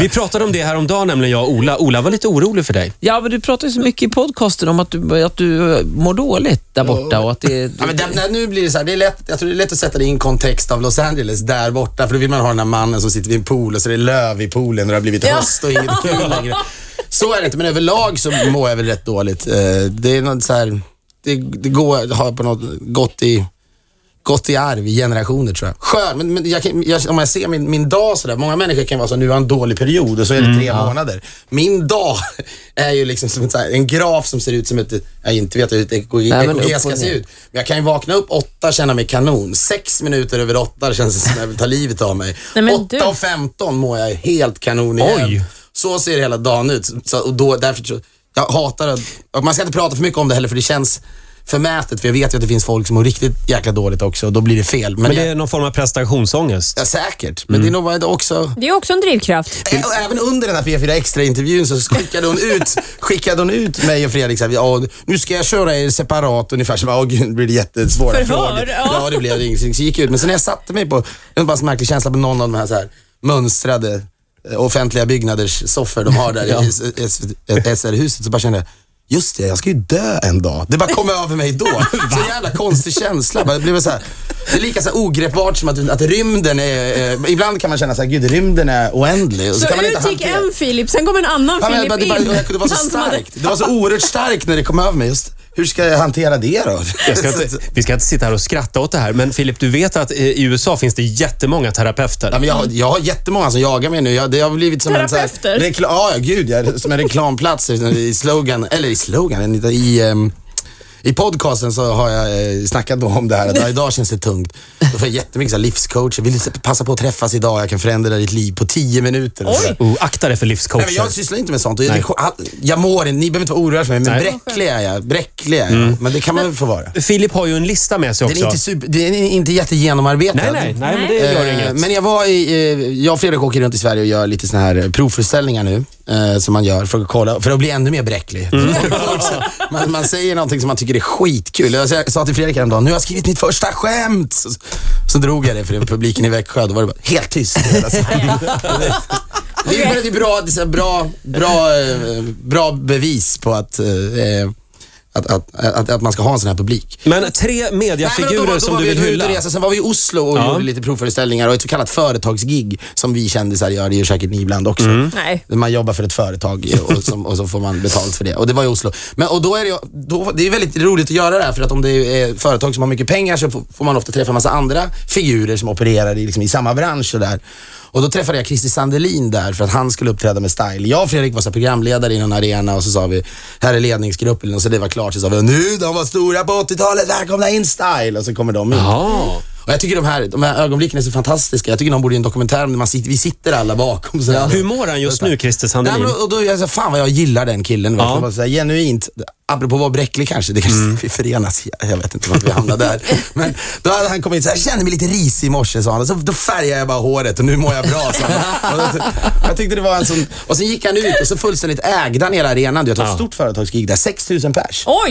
Vi pratade om det här om dagen nämligen jag och Ola. Ola var lite orolig för dig. Ja, men du pratar ju så mycket i podcasten om att du, att du eh, mår dåligt där borta och att det... Ja, men det, nu blir det så här, det är lätt, jag tror det är lätt att sätta det i en kontext av Los Angeles där borta. För då vill man ha den här mannen som sitter vid en pool och så är det löv i poolen och det har blivit höst och inget kul längre. Så är det inte, men överlag så mår jag väl rätt dåligt. Eh, Det är något så här, det, det går, har på något gått i gått i arv i generationer tror jag. Skön, men, men jag, jag, om jag ser min, min dag sådär, många människor kan vara så nu har en dålig period och så är det tre månader. Min dag är ju liksom som ett, här, en graf som ser ut som ett, jag inte vet hur ett EKG, upp ska och se ut. Men jag kan ju vakna upp åtta, känna mig kanon. Sex minuter över åtta känns det som jag vill ta livet av mig. Nej, åtta du- och femton mår jag helt kanon igen. Oj. Så ser hela dagen ut. Så, och då, därför, jag hatar att, och man ska inte prata för mycket om det heller för det känns förmätet för jag vet ju att det finns folk som mår riktigt jäkla dåligt också och då blir det fel. Men, Men det jag, är någon form av prestationsångest. ja, säkert, men det är nog bara också Det är också en drivkraft. Ä- och Även under den här P4 Extra-intervjun så skickade hon ut, skickade hon ut mig och Fredrik så här, ja, nu ska jag köra er separat ungefär. Så bara, åh gud, blir det jättesvåra Förhör, frågor. ja. Ja, det blev det. ingenting. Så gick jag ut. Men sen när jag satte mig på, det var bara en så märklig känsla på någon av de här, så här mönstrade eh, offentliga byggnaders soffor de har där i S- S- SR-huset så bara kände jag, Just det, jag ska ju dö en dag. Det bara kom över mig då. Så jävla konstig känsla. Det, blev så här, det är lika så ogreppbart som att, att rymden är... Eh, ibland kan man känna så här, gud rymden är oändlig. Och Så kan man ut gick en Filip, sen kom en annan Ja, Filip det, bara, in. det, var så starkt. Det var så oerhört starkt när det kom över mig. Just, hur ska jag hantera det då? Jag ska inte, vi ska inte sitta här och skratta åt det här, men Filip, du vet att i USA finns det jättemånga terapeuter. Ja, men jag, har- jag har jättemånga som jagar mig nu. Jag, det har blivit som en så här, Terapeuter? ja, ja, gud, jag, som en reklamplats i, slogan, eller i slogan, i, i, ehm, i podcasten så har jag eh, snackat om det här, att idag känns det tungt. Då får jag jättemycket så här, livscoach, jag vill passa på att träffas idag, jag kan förändra ditt liv på tio minuter. där. Oh, akta dig för Nej, livscoacher. men jag sysslar inte med sånt. Jag, jag mår inte, ni behöver inte vara oroliga för mig, men Nej. Mm. bräcklig är jag. Bräcklig är jag. Men det kan man väl få vara. Filip har ju en lista med sig Den också. är inte, super, den är inte jättegenomarbetad. Nej, nej, nej, men det gör Eh, inget. Men jag var i, eh, jag och Fredrik åker runt i Sverige och gör lite såna här provföreställningar nu. Eh, som man gör för att kolla, för att bli ännu mer bräcklig. Mm. Man, man säger någonting som man tycker är skitkul. Jag, jag sa till Fredrik häromdagen, nu har jag skrivit mitt första skämt. Så, så drog jag det för publiken i Växjö. Då var det bara helt tyst. det, är bra, bra, bra, eh, bra bevis på att, eh, att, att, att, att man ska ha en sån här publik. Men tre Nej, men mediafigurer då var- då som du vi vill hylla. resa. Sen var vi i Oslo och Ja. gjorde lite provföreställningar och ett så kallat företagsgig som vi kändisar gör. Det gör säkert ni ibland också. Mm. Nej. Man jobbar för ett företag och, som, och så får man betalt för det. Och det var i Oslo. Men, och då är det, då, det är väldigt roligt att göra det här för att om det är företag som har mycket pengar så får, får man ofta träffa en massa andra figurer som opererar i, liksom, i samma bransch och där. Och då träffade jag Christer Sandelin där för att han skulle uppträda med style. Jag och Fredrik var så programledare i någon arena och så sa vi, här är ledningsgruppen och så det var klart så sa vi, nu de var stora på 80-talet, välkomna in style. Och så kommer de in. Aha. Och jag tycker de här, de här ögonblicken är så fantastiska. Jag tycker de borde göra en dokumentär om man sitter, vi sitter alla bakom. Så här. Hur mår han just nu, Christer Nej, Sandelin? men, och då jag så fan vad jag gillar den killen. Ja. Ja. Så här, genuint. Apropå att vara bräcklig kanske, det kanske Mm. vi förenas. Jag, vet inte varför vi hamnade där. Men då hade han kommit in så här, jag kände mig lite risig i morse sa han. Och så, då färgade jag bara håret och nu mår jag bra sa han. Och då, Jag tyckte det var en sån, och sen gick han ut och så fullständigt ägde han hela arenan. Du vet, ett Ja. stort företagsgig där, 6000 pers. Oj!